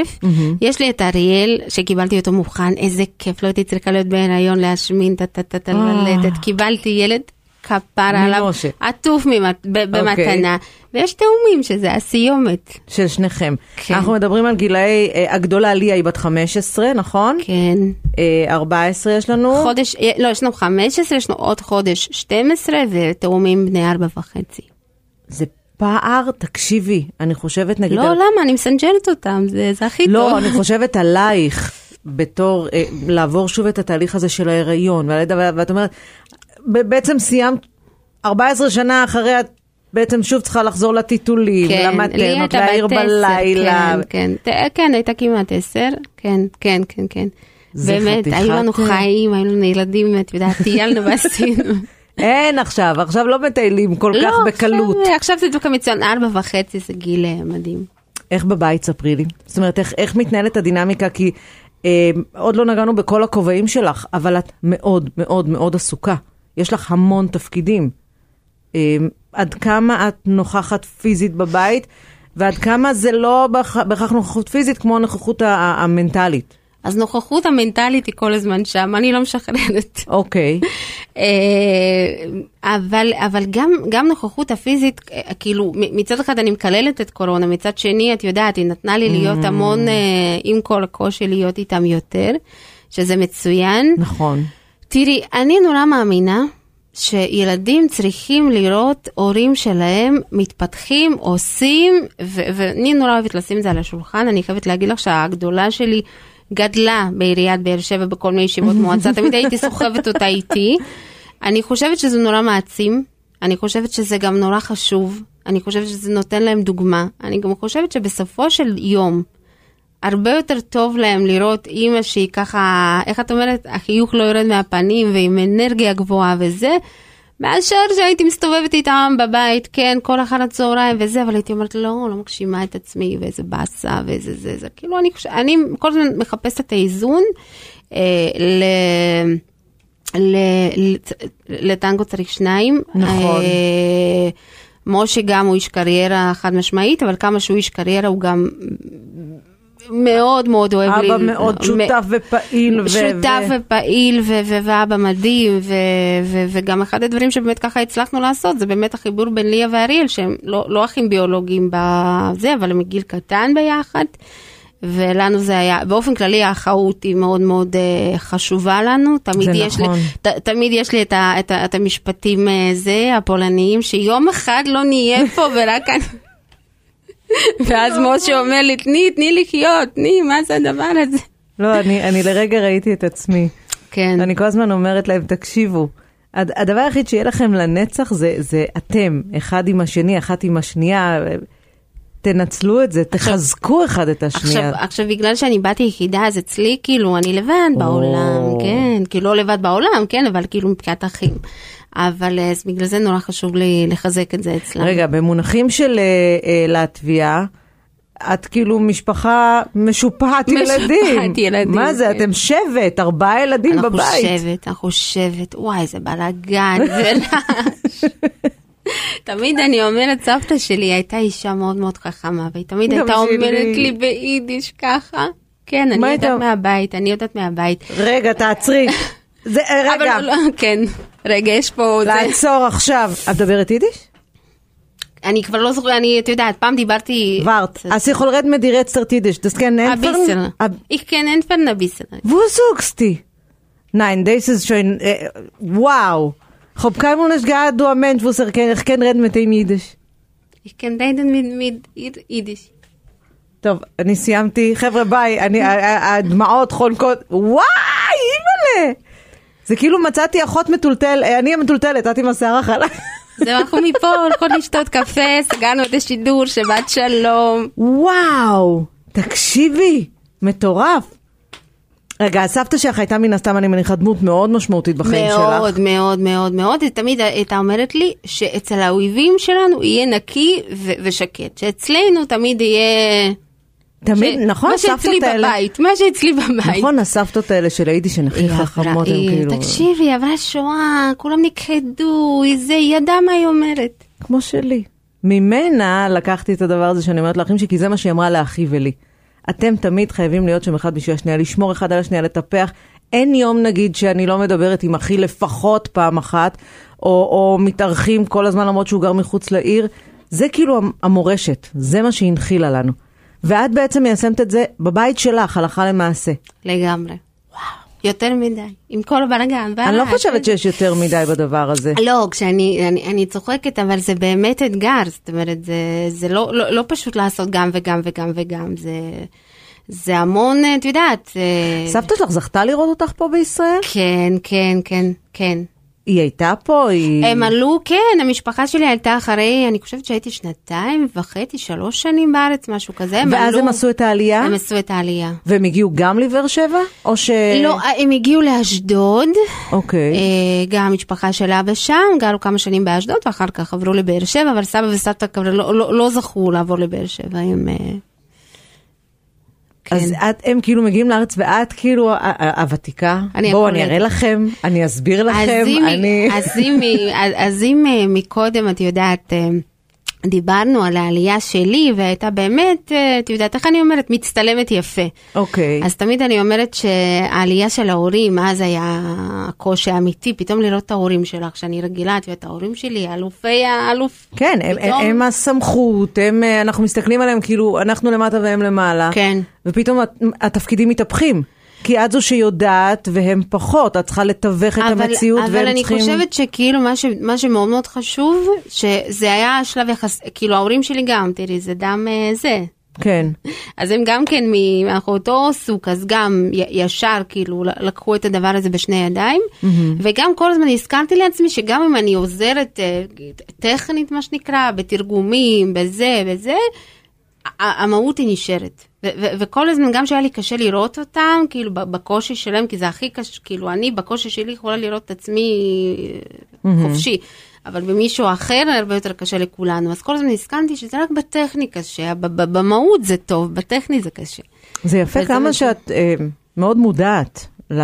Speaker 3: יש לי את אריאל שקיבלתי אותו מוכן, איזה כיף, לא הייתי צריכה להיות בהיריון להשמין, טה טה טה טה
Speaker 2: אה.
Speaker 3: קיבלתי ילד כפרה עליו,
Speaker 2: ממשה.
Speaker 3: עטוף ממט- ב-
Speaker 2: אוקיי.
Speaker 3: במתנה, ויש תאומים שזה הסיומת.
Speaker 2: של שניכם.
Speaker 3: כן.
Speaker 2: אנחנו מדברים על גילאי, uh, הגדולה ליה היא בת 15, נכון?
Speaker 3: כן.
Speaker 2: Uh, 14 יש לנו.
Speaker 3: חודש, אה, לא, יש לנו 15, יש לנו עוד חודש 12, ותאומים בני ארבע וחצי.
Speaker 2: זה פער, תקשיבי, אני חושבת נגיד...
Speaker 3: לא,
Speaker 2: על-
Speaker 3: למה? אני מסנג'רת אותם, זה זה הכי טוב.
Speaker 2: לא, אני חושבת עלייך בתור אה, לעבור שוב את התהליך הזה של ההיריון ואת אומרת, בעצם סיימת 14 שנה אחרי, את בעצם שוב צריכה לחזור לטיטולים,
Speaker 3: כן, הייתה
Speaker 2: להעיר בלילה.
Speaker 3: כן, כן, כן, הייתה כמעט עשר, כן, כן, כן, כן. באמת, היו לנו חיים, היו לנו ילדים, את יודעת, טיילנו ועשינו.
Speaker 2: אין עכשיו, עכשיו לא מטיילים כל כך
Speaker 3: לא,
Speaker 2: בקלות.
Speaker 3: עכשיו- עכשיו זה דווקא מצוין, ארבע וחצי זה גיל אה, מדהים.
Speaker 2: איך בבית, ספרי לי? זאת אומרת, איך, איך מתנהלת הדינמיקה? כי אה, עוד לא נגענו בכל הכובעים שלך, אבל את מאוד מאוד מאוד עסוקה. יש לך המון תפקידים. אה, עד כמה את נוכחת פיזית בבית, ועד כמה זה לא בהכ- בהכרח נוכחות פיזית כמו הנוכחות המנטלית.
Speaker 3: אז נוכחות המנטלית היא כל הזמן שם, אני לא משחררת.
Speaker 2: אוקיי.
Speaker 3: אה, אבל, אבל גם, גם נוכחות הפיזית, אה, כאילו, מצד אחד אני מקללת את קורונה, מצד שני, את יודעת, היא נתנה לי להיות המון, אה, עם כל הקושי, להיות איתם יותר, שזה מצוין.
Speaker 2: נכון.
Speaker 3: תראי, אני נורא מאמינה שילדים צריכים לראות הורים שלהם מתפתחים, עושים, ואני נורא אוהבת לשים את זה על השולחן, אני חייבת להגיד לך שהגדולה שלי גדלה בעיריית באר שבע בכל מיני ישיבות מועצה, תמיד הייתי סוחבת אותה איתי. אני חושבת שזה נורא מעצים, אני חושבת שזה גם נורא חשוב, אני חושבת שזה נותן להם דוגמה, אני גם חושבת שבסופו של יום, הרבה יותר טוב להם לראות אימא שהיא ככה, איך את אומרת, החיוך לא יורד מהפנים ועם אנרגיה גבוהה וזה, מאשר שהייתי מסתובבת איתם בבית, כן, כל אחר הצהריים וזה, אבל הייתי אומרת, לא, לא מגשימה את עצמי, ואיזה באסה, ואיזה זה, זה, כאילו, אני, אני כל הזמן מחפשת את האיזון אה, ל... ל... לט- לטנגו צריך שניים.
Speaker 2: נכון.
Speaker 3: אה, משה גם הוא איש קריירה חד משמעית, אבל כמה שהוא איש קריירה הוא גם מאוד מאוד אוהב לי.
Speaker 2: אבא מאוד
Speaker 3: מ-
Speaker 2: שותף ופעיל. ו-
Speaker 3: שותף
Speaker 2: ו-
Speaker 3: ופעיל ו- ו- ואבא מדהים ו- ו- וגם אחד הדברים שבאמת ככה הצלחנו לעשות זה באמת החיבור בין ליה ואריאל שהם לא, לא אחים ביולוגיים בזה אבל הם מגיל קטן ביחד ולנו זה היה באופן כללי האחאות היא מאוד מאוד uh, חשובה לנו תמיד יש
Speaker 2: נכון.
Speaker 3: לי ת, תמיד יש לי את, ה, את, ה, את המשפטים uh, זה הפולניים שיום אחד לא נהיה פה ורק אני. ואז משה אומר לי תני תני לחיות תני מה זה הדבר הזה.
Speaker 2: לא, אני, אני לרגע ראיתי את עצמי.
Speaker 3: כן.
Speaker 2: אני כל הזמן אומרת להם, תקשיבו, הד- הדבר היחיד שיהיה לכם לנצח זה, זה אתם, אחד עם השני, אחת עם השנייה. תנצלו את זה, תחזקו אחד את השנייה.
Speaker 3: עכשיו, עכשיו בגלל שאני באתי יחידה אז אצלי כאילו אני לבד בעולם, כן, כאילו לא לבד בעולם, כן, אבל כאילו מבחינת אחים. אבל אז בגלל זה נורא חשוב לי לחזק את זה אצלם.
Speaker 2: רגע, במונחים של אה, אה, לטביה, את כאילו משפחה משופעת
Speaker 3: משופעת
Speaker 2: ילדים.
Speaker 3: ילדים,
Speaker 2: מה זה,
Speaker 3: כן.
Speaker 2: אתם שבט, ארבעה ילדים
Speaker 3: אנחנו
Speaker 2: בבית.
Speaker 3: שבט, אנחנו שבט, וואי, איזה בלאגן ורעש. תמיד אני אומרת, סבתא שלי הייתה אישה מאוד מאוד חכמה, והיא תמיד הייתה
Speaker 2: שלי.
Speaker 3: אומרת לי ביידיש ככה. כן, אני יודעת מהבית, אני יודעת מהבית.
Speaker 2: רגע, תעצרי. זה, אה, רגע,
Speaker 3: אבל לא, כן, רגע, יש פה... זה-
Speaker 2: לעצור עכשיו. את מדברת יידיש?
Speaker 3: אני כבר לא זוכרת, אני, את יודעת, פעם דיברתי...
Speaker 2: Tiddisch. Das kann
Speaker 3: Ein
Speaker 2: entfernen?
Speaker 3: bisschen.
Speaker 2: Ab-
Speaker 3: Ich kenne entfernen ein bisschen.
Speaker 2: Wo sagst du? Nein, das ist schon, äh, wow. Ich hab keinmal nicht gehabt, du ein Mensch, wo er kann, ich kann reden mit ihm Jiddisch.
Speaker 3: Ich kann reden mit, mit Id- Jiddisch.
Speaker 2: טוב, אני סיימתי. חבר'ה, ביי. אני, הדמעות חונקות. וואי, אימא'לה. זה כאילו מצאתי אחות מטולטל, אה, אני המטולטלת, את עם השיער החלק.
Speaker 3: זהו, אנחנו מפה הולכות לשתות קפה, סגרנו את השידור, שבת שלום.
Speaker 2: וואו, תקשיבי, מטורף. רגע, הסבתא שלך הייתה מן הסתם, אני מניחה, דמות מאוד משמעותית בחיים שלך.
Speaker 3: מאוד, מאוד, מאוד, מאוד. היא תמיד הייתה אומרת לי שאצל האויבים שלנו יהיה נקי ו- ושקט, שאצלנו תמיד יהיה...
Speaker 2: תמיד,
Speaker 3: ש-
Speaker 2: נכון,
Speaker 3: מה שאצלי
Speaker 2: הסבתות האלה.
Speaker 3: בבית, מה שאצלי בבית.
Speaker 2: נכון, הסבתות האלה של היידיש שהן הכי חכמות, הן כאילו...
Speaker 3: תקשיבי, היא עברה שואה, כולם נכחדו, זה, היא ידעה מה היא אומרת.
Speaker 2: כמו שלי. ממנה לקחתי את הדבר הזה שאני אומרת לאחים שלי, כי זה מה שהיא אמרה לאחי ולי. אתם תמיד חייבים להיות שם אחד בשביל השנייה, לשמור אחד על השנייה, לטפח. אין יום נגיד שאני לא מדברת עם אחי לפחות פעם אחת, או, או מתארחים כל הזמן למרות שהוא גר מחוץ לעיר. זה כאילו המ- המורשת, זה מה שהיא הנחילה לנו. ואת בעצם מיישמת את זה בבית שלך, הלכה למעשה.
Speaker 3: לגמרי. וואו. יותר מדי, עם כל הבלאגן.
Speaker 2: אני לא. חושבת שיש יותר מדי בדבר הזה.
Speaker 3: לא, כשאני אני, אני צוחקת, אבל זה באמת אתגר, זאת אומרת, זה, זה לא, לא, לא פשוט לעשות גם וגם וגם וגם, זה, זה המון, את יודעת. אה,
Speaker 2: סבתא שלך זכתה לראות אותך פה בישראל?
Speaker 3: כן, כן, כן, כן.
Speaker 2: היא הייתה פה? היא...
Speaker 3: הם עלו, כן, המשפחה שלי עלתה אחרי, אני חושבת שהייתי שנתיים וחצי, שלוש שנים בארץ, משהו כזה. הם
Speaker 2: ואז
Speaker 3: עלו,
Speaker 2: הם עשו את העלייה?
Speaker 3: הם עשו את העלייה.
Speaker 2: והם הגיעו גם לבאר שבע? או ש...
Speaker 3: לא, הם הגיעו לאשדוד.
Speaker 2: אוקיי.
Speaker 3: אה, גם המשפחה של אבא שם, גרו כמה שנים באשדוד ואחר כך עברו לבאר שבע, אבל סבא וסבתא כבר לא, לא, לא זכו לעבור לבאר שבע, הם... אה,
Speaker 2: אז
Speaker 3: כן.
Speaker 2: את, הם כאילו מגיעים לארץ ואת כאילו הוותיקה? בואו אני. אראה לכם, אני אסביר לכם, אני...
Speaker 3: אז אם, אם אה, מקודם, את יודעת, אה, דיברנו על העלייה שלי, והייתה באמת, אה, את יודעת, איך אני אומרת, מצטלמת יפה.
Speaker 2: אוקיי.
Speaker 3: אז תמיד אני אומרת שהעלייה של ההורים, אז היה הקושי האמיתי, פתאום לראות את ההורים שלך, שאני רגילה, את יודעת, ההורים שלי, אלופי האלוף.
Speaker 2: כן, הם,
Speaker 3: פתאום-
Speaker 2: הם הסמכות, הם, אה, אנחנו מסתכלים עליהם כאילו אנחנו למטה והם למעלה.
Speaker 3: כן.
Speaker 2: ופתאום הת- התפקידים מתהפכים. כי את זו שיודעת והם פחות, את צריכה לתווך את המציאות
Speaker 3: אבל
Speaker 2: והם
Speaker 3: אני
Speaker 2: צריכים...
Speaker 3: חושבת שכאילו מה, ש, מה שמאוד מאוד חשוב, שזה היה שלב יחס, כאילו ההורים שלי גם, תראי, זה דם אה, זה.
Speaker 2: כן.
Speaker 3: אז הם גם כן, אנחנו אותו סוג, אז גם ישר כאילו לקחו את הדבר הזה בשני ידיים, וגם כל הזמן הזכרתי לעצמי שגם אם אני עוזרת אה, טכנית, מה שנקרא, בתרגומים, בזה, בזה, המהות היא נשארת. וכל הזמן, גם שהיה לי קשה לראות אותם, כאילו בקושי שלהם, כי זה הכי קשה, כאילו אני בקושי שלי יכולה לראות את עצמי אה, חופשי, אבל במישהו אחר הרבה יותר קשה לכולנו. אז כל הזמן הסכמתי שזה רק בטכניקה, שבמהות זה טוב, בטכני זה קשה.
Speaker 2: זה יפה כמה
Speaker 3: מה-
Speaker 2: שאת אה, מאוד מודעת, ל...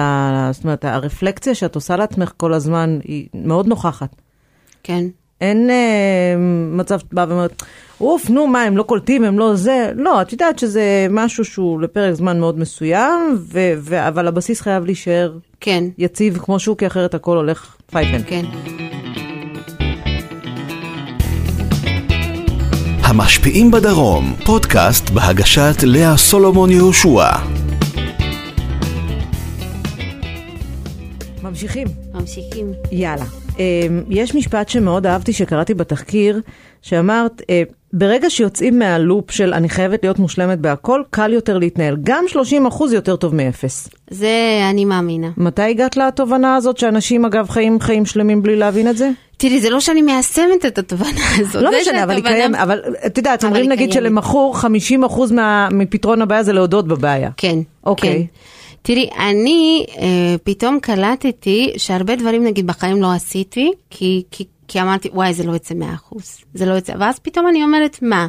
Speaker 2: זאת אומרת, הרפלקציה שאת עושה לעצמך כל הזמן היא מאוד נוכחת.
Speaker 3: כן.
Speaker 2: אין אה, מצב שאת באה ואומרת, אוף, נו, מה, הם לא קולטים, הם לא זה. לא, את יודעת שזה משהו שהוא לפרק זמן מאוד מסוים, ו- ו- אבל הבסיס חייב להישאר
Speaker 3: כן,
Speaker 2: יציב כמו שהוא, כי אחרת הכל הולך פייפן.
Speaker 3: כן.
Speaker 1: המשפיעים בדרום, פודקאסט בהגשת לאה סולומון יהושע.
Speaker 2: ממשיכים.
Speaker 3: ממשיכים.
Speaker 2: יאללה. אה, יש משפט שמאוד אהבתי שקראתי בתחקיר, שאמרת, אה, ברגע שיוצאים מהלופ של אני חייבת להיות מושלמת בהכל, קל יותר להתנהל. גם 30% יותר טוב מאפס.
Speaker 3: זה אני מאמינה.
Speaker 2: מתי הגעת לתובנה הזאת שאנשים אגב חיים חיים שלמים בלי להבין את זה?
Speaker 3: תראי, זה לא שאני מיישמת את התובנה הזאת.
Speaker 2: לא משנה, אבל היא קיימת, אבל את יודעת, אומרים נגיד. שלמכור 50% מה- מפתרון הבעיה זה להודות בבעיה.
Speaker 3: כן.
Speaker 2: אוקיי.
Speaker 3: כן. תראי, אני אה, פתאום קלטתי שהרבה דברים נגיד בחיים לא עשיתי, כי, כי, כי אמרתי, וואי, זה לא יוצא 100%, זה לא יוצא, ואז פתאום אני אומרת, מה?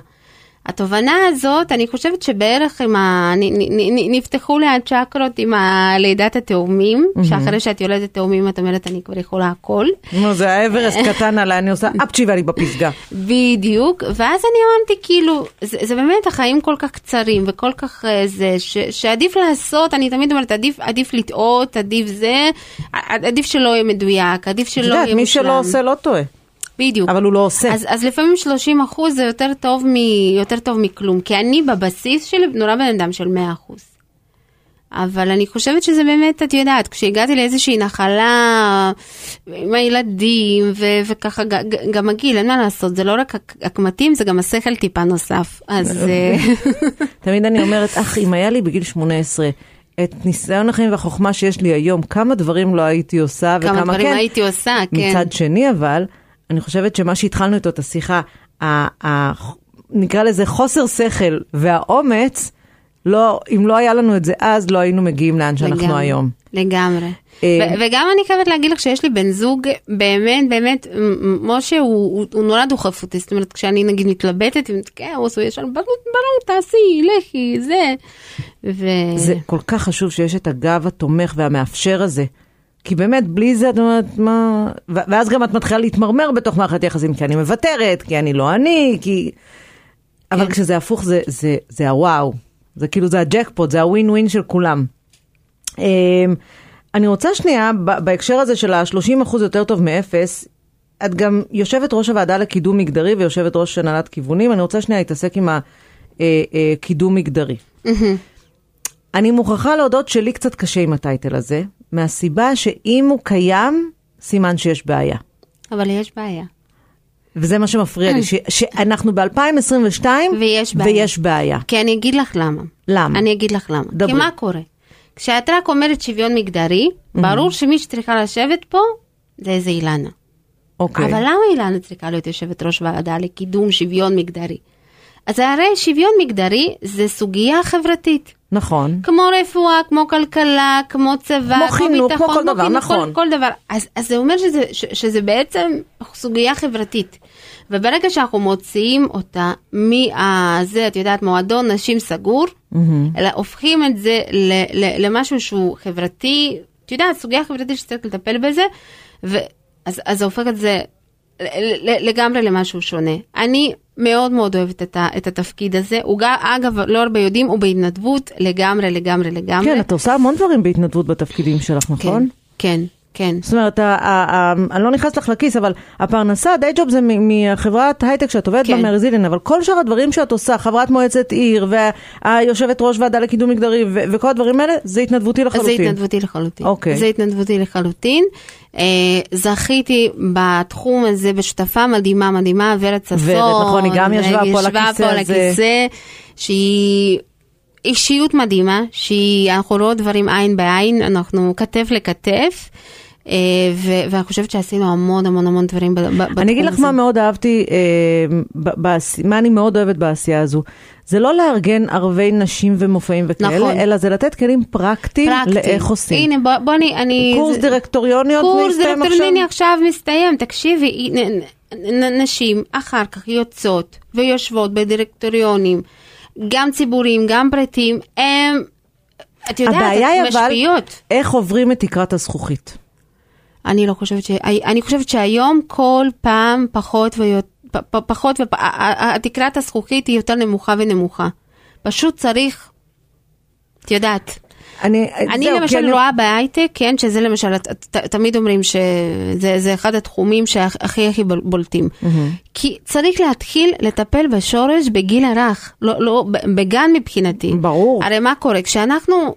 Speaker 3: התובנה הזאת, אני חושבת שבערך עם ה... נ, נ, נ, נפתחו לי הצ'קרות עם לידת התאומים, mm-hmm. שאחרי שאת יולדת תאומים את אומרת אני כבר יכולה הכל.
Speaker 2: נו, זה האברסט קטן עליי, אני עושה אפצ'י ואני בפסגה.
Speaker 3: בדיוק, ואז אני אמרתי כאילו, זה, זה באמת החיים כל כך קצרים וכל כך אה, זה, ש, שעדיף לעשות, אני תמיד אומרת, עדיף, עדיף לטעות, עדיף זה, עדיף שלא יהיה מדויק, עדיף שלא יהיה מושלם. את יודעת,
Speaker 2: מי שלא עושה לא טועה.
Speaker 3: בדיוק.
Speaker 2: אבל הוא לא עושה.
Speaker 3: אז, אז לפעמים 30 אחוז זה יותר טוב, מ, יותר טוב מכלום, כי אני בבסיס שלי נורא בן אדם של 100 אחוז. אבל אני חושבת שזה באמת, את יודעת, כשהגעתי לאיזושהי נחלה עם הילדים, ו- וככה גם הגיל, אין מה לעשות, זה לא רק הקמטים, זה גם השכל טיפה נוסף. אז... אה,
Speaker 2: תמיד אני אומרת, אך, אם היה לי בגיל 18, את ניסיון החיים והחוכמה שיש לי היום, כמה דברים לא הייתי עושה, וכמה כן.
Speaker 3: כמה דברים הייתי עושה, כן.
Speaker 2: מצד שני, אבל, אני חושבת שמה שהתחלנו איתו את השיחה, ה- ה- נקרא לזה חוסר שכל והאומץ, לא, אם לא היה לנו את זה אז, לא היינו מגיעים לאן שאנחנו
Speaker 3: לגמרי,
Speaker 2: היום.
Speaker 3: לגמרי.
Speaker 2: אה,
Speaker 3: ו- וגם אני חייבת להגיד לך שיש לי בן זוג, באמת, באמת, משה הוא, הוא, הוא נורא דוחף אותי, זאת אומרת, כשאני נגיד מתלבטת, כן, הוא עושה ישר, ברור, ברור, תעשי, לכי, זה. ו...
Speaker 2: זה כל כך חשוב שיש את הגב התומך והמאפשר הזה. כי באמת, בלי זה את אומרת, מה... ואז גם את מתחילה להתמרמר בתוך מערכת יחסים, כי אני מוותרת, כי אני לא אני, כי... אבל
Speaker 3: כן.
Speaker 2: כשזה הפוך, זה, זה, זה הוואו. זה כאילו, זה הג'קפוט, זה הווין ווין של כולם. אמ, אני רוצה שנייה, בהקשר הזה של ה-30% יותר טוב מאפס, את גם יושבת ראש הוועדה לקידום מגדרי ויושבת ראש הנהלת כיוונים, אני רוצה שנייה להתעסק עם הקידום מגדרי. אני מוכרחה להודות שלי קצת קשה עם הטייטל הזה, מהסיבה שאם הוא קיים, סימן שיש בעיה.
Speaker 3: אבל יש בעיה.
Speaker 2: וזה מה שמפריע לי, ש- שאנחנו ב-2022
Speaker 3: ויש בעיה.
Speaker 2: ויש בעיה.
Speaker 3: כי אני אגיד לך למה.
Speaker 2: למה?
Speaker 3: אני אגיד לך למה.
Speaker 2: דברי.
Speaker 3: כי מה קורה? כשאת רק אומרת שוויון מגדרי, ברור שמי שצריכה לשבת פה זה איזה אילנה.
Speaker 2: אוקיי.
Speaker 3: אבל למה אילנה צריכה להיות יושבת ראש ועדה לקידום שוויון מגדרי? אז הרי שוויון מגדרי זה סוגיה חברתית.
Speaker 2: נכון.
Speaker 3: כמו רפואה, כמו כלכלה, כמו צבא,
Speaker 2: כמו חינוך,
Speaker 3: ביטחון,
Speaker 2: כמו כל דבר,
Speaker 3: חינוך,
Speaker 2: נכון.
Speaker 3: כל, כל דבר. אז, אז זה אומר שזה, ש, שזה בעצם סוגיה חברתית. וברגע שאנחנו מוציאים אותה מהזה, את יודעת, מועדון נשים סגור, אלא הופכים את זה ל, ל, למשהו שהוא חברתי, את יודעת, סוגיה חברתית שצריך לטפל בזה, ואז אז זה הופך את זה לגמרי למשהו שונה. אני מאוד מאוד אוהבת את, ה, את התפקיד הזה, הוא גם, אגב, לא הרבה יודעים, הוא בהתנדבות לגמרי, לגמרי, לגמרי.
Speaker 2: כן, את עושה המון דברים בהתנדבות בתפקידים שלך, נכון?
Speaker 3: כן, כן.
Speaker 2: זאת אומרת, אני לא נכנסת לך לכיס, אבל הפרנסה, די ג'וב זה מחברת הייטק שאת עובדת בה
Speaker 3: כן.
Speaker 2: מרזילין, אבל כל שאר הדברים שאת עושה, חברת מועצת עיר, והיושבת ראש ועדה לקידום מגדרי, וכל הדברים האלה, זה התנדבותי
Speaker 3: זה
Speaker 2: לחלוטין.
Speaker 3: התנדבותי לחלוטין.
Speaker 2: אוקיי.
Speaker 3: זה התנדבותי לחלוטין. אה, זכיתי בתחום הזה בשותפה מדהימה, מדהימה, ורד ששון.
Speaker 2: ורד, נכון, היא גם ישבה פה על הכיסא הזה.
Speaker 3: הכיסא, שהיא אישיות מדהימה, שאנחנו רואות דברים עין בעין, אנחנו כתף לכתף. אה, ו- ואני חושבת שעשינו המון המון המון דברים בתחום הזה.
Speaker 2: אני אגיד לך מה מאוד אהבתי, אה, מה אני מאוד אוהבת בעשייה הזו. זה לא לארגן ערבי נשים ומופעים וכאלה,
Speaker 3: נכון.
Speaker 2: אלא זה לתת כלים פרקטיים
Speaker 3: פרקטי.
Speaker 2: לאיך עושים.
Speaker 3: הנה, בוא, בוא אני... אני
Speaker 2: קורס
Speaker 3: זה-
Speaker 2: דירקטוריוניות
Speaker 3: קורס דירקטוריוני
Speaker 2: עכשיו?
Speaker 3: מסתיים, תקשיבי, נ- נ- נ- נשים אחר כך יוצאות ויושבות בדירקטוריונים, גם ציבוריים, גם פרטיים, הם, את יודעת,
Speaker 2: הבעיה היא אבל. איך עוברים את תקרת הזכוכית.
Speaker 3: אני לא חושבת ש... אני חושבת שהיום כל פעם פחות ויותר, פחות, ופ- התקרת הזכוכית היא יותר נמוכה ונמוכה. פשוט צריך, את יודעת.
Speaker 2: אני,
Speaker 3: אני
Speaker 2: זהו,
Speaker 3: למשל
Speaker 2: אני-
Speaker 3: רואה בהייטק, כן, שזה למשל, ת- ת- תמיד אומרים שזה זה אחד התחומים שהכי הכי בול- בולטים. כי צריך להתחיל לטפל בשורש בגיל הרך, לא, לא, בגן מבחינתי.
Speaker 2: ברור.
Speaker 3: הרי מה קורה? כשאנחנו,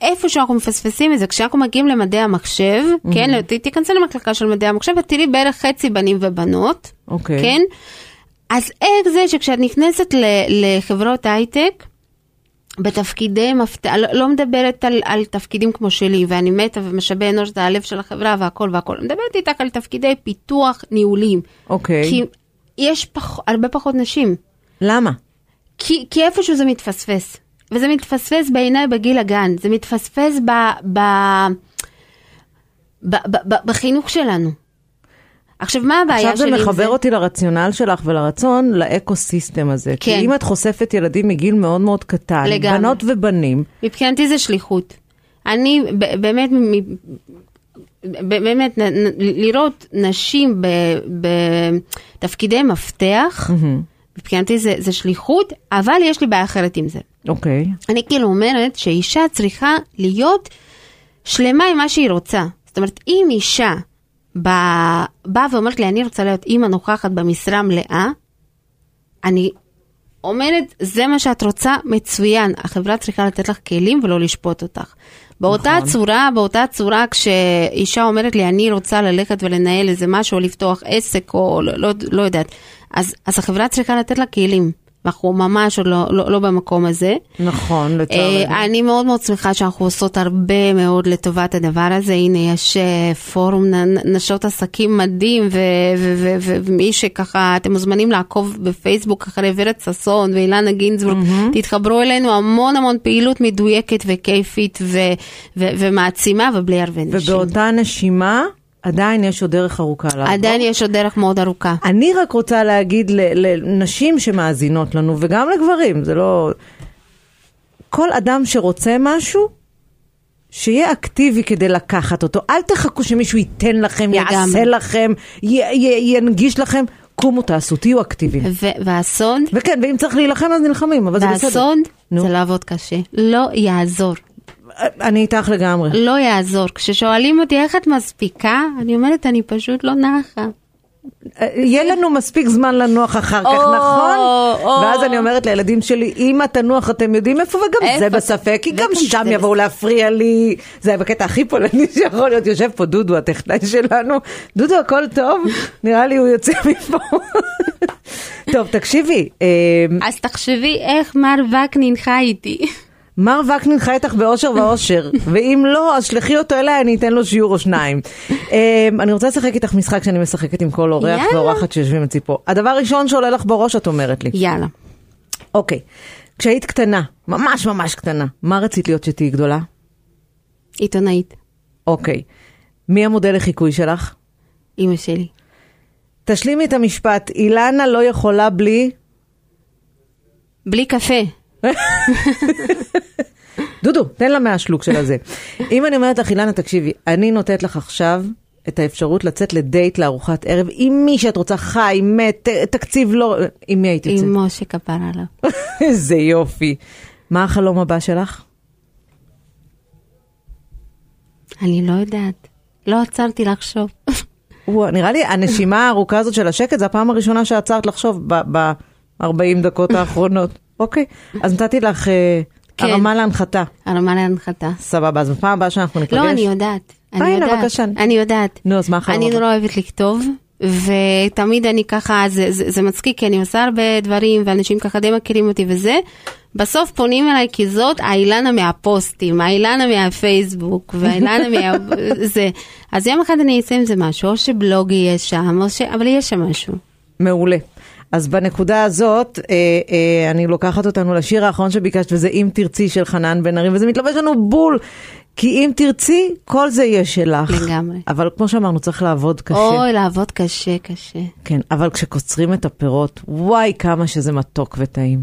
Speaker 3: איפה שאנחנו מפספסים את זה, כשאנחנו מגיעים למדעי המחשב, כן, ת- תיכנסי למחלקה של מדעי המחשב ותראי בערך חצי בנים ובנות,
Speaker 2: אוקיי.
Speaker 3: כן? אז איך זה שכשאת נכנסת לחברות הייטק, בתפקידי מפתח, לא, לא מדברת על, על תפקידים כמו שלי, ואני מתה ומשאבי אנוש זה הלב של החברה והכל והכל, מדברת איתך על תפקידי פיתוח ניהוליים.
Speaker 2: אוקיי.
Speaker 3: כי יש פח, הרבה פחות נשים.
Speaker 2: למה?
Speaker 3: כי, כי איפשהו זה מתפספס. וזה מתפספס בעיניי בגיל הגן, זה מתפספס ב, ב, ב, ב, ב, בחינוך שלנו. עכשיו, מה הבעיה
Speaker 2: עכשיו
Speaker 3: שלי
Speaker 2: זה
Speaker 3: עם
Speaker 2: מחבר
Speaker 3: זה?
Speaker 2: אותי לרציונל שלך ולרצון לאקו-סיסטם הזה.
Speaker 3: כן.
Speaker 2: כי אם את חושפת ילדים מגיל מאוד מאוד קטן,
Speaker 3: לגמרי.
Speaker 2: בנות ובנים,
Speaker 3: מבחינתי זה שליחות. אני באמת, באמת, לראות נשים בתפקידי מפתח, מבחינתי זה, זה שליחות, אבל יש לי בעיה אחרת עם זה.
Speaker 2: אוקיי.
Speaker 3: אני כאילו אומרת שאישה צריכה להיות שלמה עם מה שהיא רוצה. זאת אומרת, אם אישה באה ואומרת לי, אני רוצה להיות אימא נוכחת במשרה מלאה, אני אומרת, זה מה שאת רוצה, מצוין. החברה צריכה לתת לך כלים ולא לשפוט אותך. באותה
Speaker 2: נכון.
Speaker 3: צורה, באותה צורה, כשאישה אומרת לי, אני רוצה ללכת ולנהל איזה משהו, או לפתוח עסק, או לא, לא, לא יודעת, אז, אז החברה צריכה לתת לה כלים. אנחנו ממש עוד לא, לא, לא במקום הזה.
Speaker 2: נכון, לצערנו.
Speaker 3: אה, אני מאוד מאוד שמחה שאנחנו עושות הרבה מאוד לטובת הדבר הזה. הנה, יש אה, פורום נשות עסקים מדהים, ומי שככה, אתם מוזמנים לעקוב בפייסבוק אחרי ורד ששון ואילנה גינזבורג. תתחברו אלינו, המון המון פעילות מדויקת וכיפית ו- ו- ומעצימה ובלי הרבה נשים.
Speaker 2: ובאותה נשימה, עדיין יש עוד דרך ארוכה לעבור.
Speaker 3: עדיין יש עוד דרך מאוד ארוכה.
Speaker 2: אני רק רוצה להגיד לנשים שמאזינות לנו, וגם לגברים, זה לא... כל אדם שרוצה משהו, שיהיה אקטיבי כדי לקחת אותו. אל תחכו שמישהו ייתן לכם. יעשה לכם, י- י- ינגיש לכם. קומו, תעשו, תהיו אקטיביים.
Speaker 3: ו- והסוד,
Speaker 2: וכן, ואם צריך להילחם אז נלחמים, אבל זה בסדר.
Speaker 3: והסוד
Speaker 2: נו.
Speaker 3: זה לעבוד קשה. לא יעזור.
Speaker 2: אני איתך לגמרי.
Speaker 3: לא יעזור. כששואלים אותי איך את מספיקה, אני אומרת, אני פשוט לא נחה.
Speaker 2: יהיה לנו מספיק זמן לנוח אחר כך,
Speaker 3: או,
Speaker 2: נכון?
Speaker 3: או.
Speaker 2: ואז אני אומרת לילדים שלי, אמא תנוח, אתם יודעים איפה, וגם זה
Speaker 3: איפה?
Speaker 2: בספק, כי גם שם
Speaker 3: זה
Speaker 2: יבואו להפריע לי. זה בקטע הכי פולני שיכול להיות, יושב פה דודו, הטכנאי שלנו. דודו, הכל טוב? נראה לי הוא יוצא מפה. טוב, תקשיבי, אה,
Speaker 3: אז תחשבי איך מר וקנין חי איתי.
Speaker 2: מר וקנין חי איתך באושר ואושר, ואם לא, אז שלחי אותו אליי, אני אתן לו שיעור או שניים. אה, אני רוצה לשחק איתך משחק שאני משחקת עם כל אורח. ואורחת שיושבים אצלי פה. הדבר הראשון שעולה לך בראש, את אומרת לי.
Speaker 3: יאללה.
Speaker 2: אוקיי, כשהיית קטנה, ממש ממש קטנה, מה רצית להיות שתהיי גדולה?
Speaker 3: עיתונאית,
Speaker 2: אוקיי. מי המודל לחיקוי שלך?
Speaker 3: אימא שלי.
Speaker 2: תשלימי את המשפט, אילנה לא יכולה בלי...
Speaker 3: בלי קפה.
Speaker 2: דודו, תן לה מהשלוק של הזה. אם אני אומרת לך, אילנה, תקשיבי, אני נותנת לך עכשיו את האפשרות לצאת לדייט לארוחת ערב עם מי שאת רוצה, חי, מת, תקציב לא... עם מי היית יוצאת?
Speaker 3: עם משה כפרה עליו.
Speaker 2: איזה יופי. מה החלום הבא שלך?
Speaker 3: אני לא יודעת. לא עצרתי לחשוב.
Speaker 2: נראה לי הנשימה הארוכה הזאת של השקט, זו הפעם הראשונה שעצרת לחשוב ב-40 דקות האחרונות. אוקיי, אז נתתי לך אה,
Speaker 3: כן.
Speaker 2: הרמה להנחתה.
Speaker 3: הרמה להנחתה.
Speaker 2: סבבה, אז בפעם הבאה שאנחנו ניפגש...
Speaker 3: לא, אני יודעת. אני יודעת.
Speaker 2: בבקשה.
Speaker 3: אני יודעת.
Speaker 2: נו, אז מה החלום
Speaker 3: אני? נורא אוהבת לכתוב, ותמיד אני ככה, זה, זה, זה מצחיק, כי אני עושה הרבה דברים, ואנשים ככה די מכירים אותי וזה. בסוף פונים אליי כי זאת האילנה מהפוסטים, האילנה מהפייסבוק, והאילנה מה... זה. אז יום אחד אני אעשה עם זה משהו, או שבלוג יהיה שם, או ש... אבל יהיה שם משהו.
Speaker 2: מעולה. אז בנקודה הזאת, אה, אה, אני לוקחת אותנו לשיר האחרון שביקשת, וזה אם תרצי של חנן בן ארי, וזה מתלבש לנו בול. כי אם תרצי, כל זה יהיה שלך.
Speaker 3: לגמרי.
Speaker 2: אבל כמו שאמרנו, צריך לעבוד קשה.
Speaker 3: אוי, לעבוד קשה, קשה.
Speaker 2: כן, אבל כשקוצרים את הפירות, וואי, כמה שזה מתוק וטעים.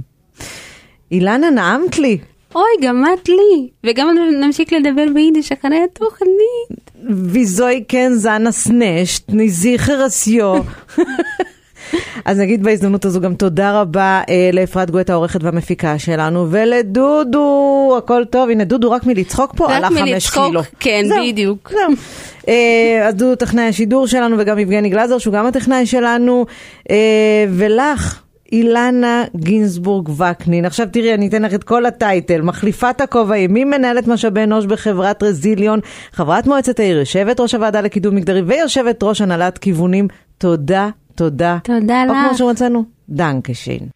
Speaker 2: אילנה, נעמת לי.
Speaker 3: אוי, גם את לי. וגם נמשיך לדבר ביידיש אחרי התוכנית.
Speaker 2: ויזוי כן זנה סנשט, ניזיכר אסיו. אז נגיד בהזדמנות הזו גם תודה רבה אה, לאפרת גואטה העורכת והמפיקה שלנו, ולדודו, הכל טוב, הנה דודו רק מלצחוק פה עלה חמש קילו.
Speaker 3: כן,
Speaker 2: זהו,
Speaker 3: בדיוק.
Speaker 2: זהו. אה, אז דודו טכנאי השידור שלנו וגם יבגני גלזר שהוא גם הטכנאי שלנו, אה, ולך. אילנה גינזבורג וקנין. עכשיו תראי, אני אתן לך את כל ה title. מחליפת הכובעים, מי מנהלת משאבי אנוש בחברת Rezilion, חברת מועצת העיר, יושבת ראש הוועדה לקידום מגדרי ויושבת ראש הנהלת כיוונים. תודה, תודה.
Speaker 3: תודה
Speaker 2: או כמו
Speaker 3: לך.
Speaker 2: שמצאנו, danke schön.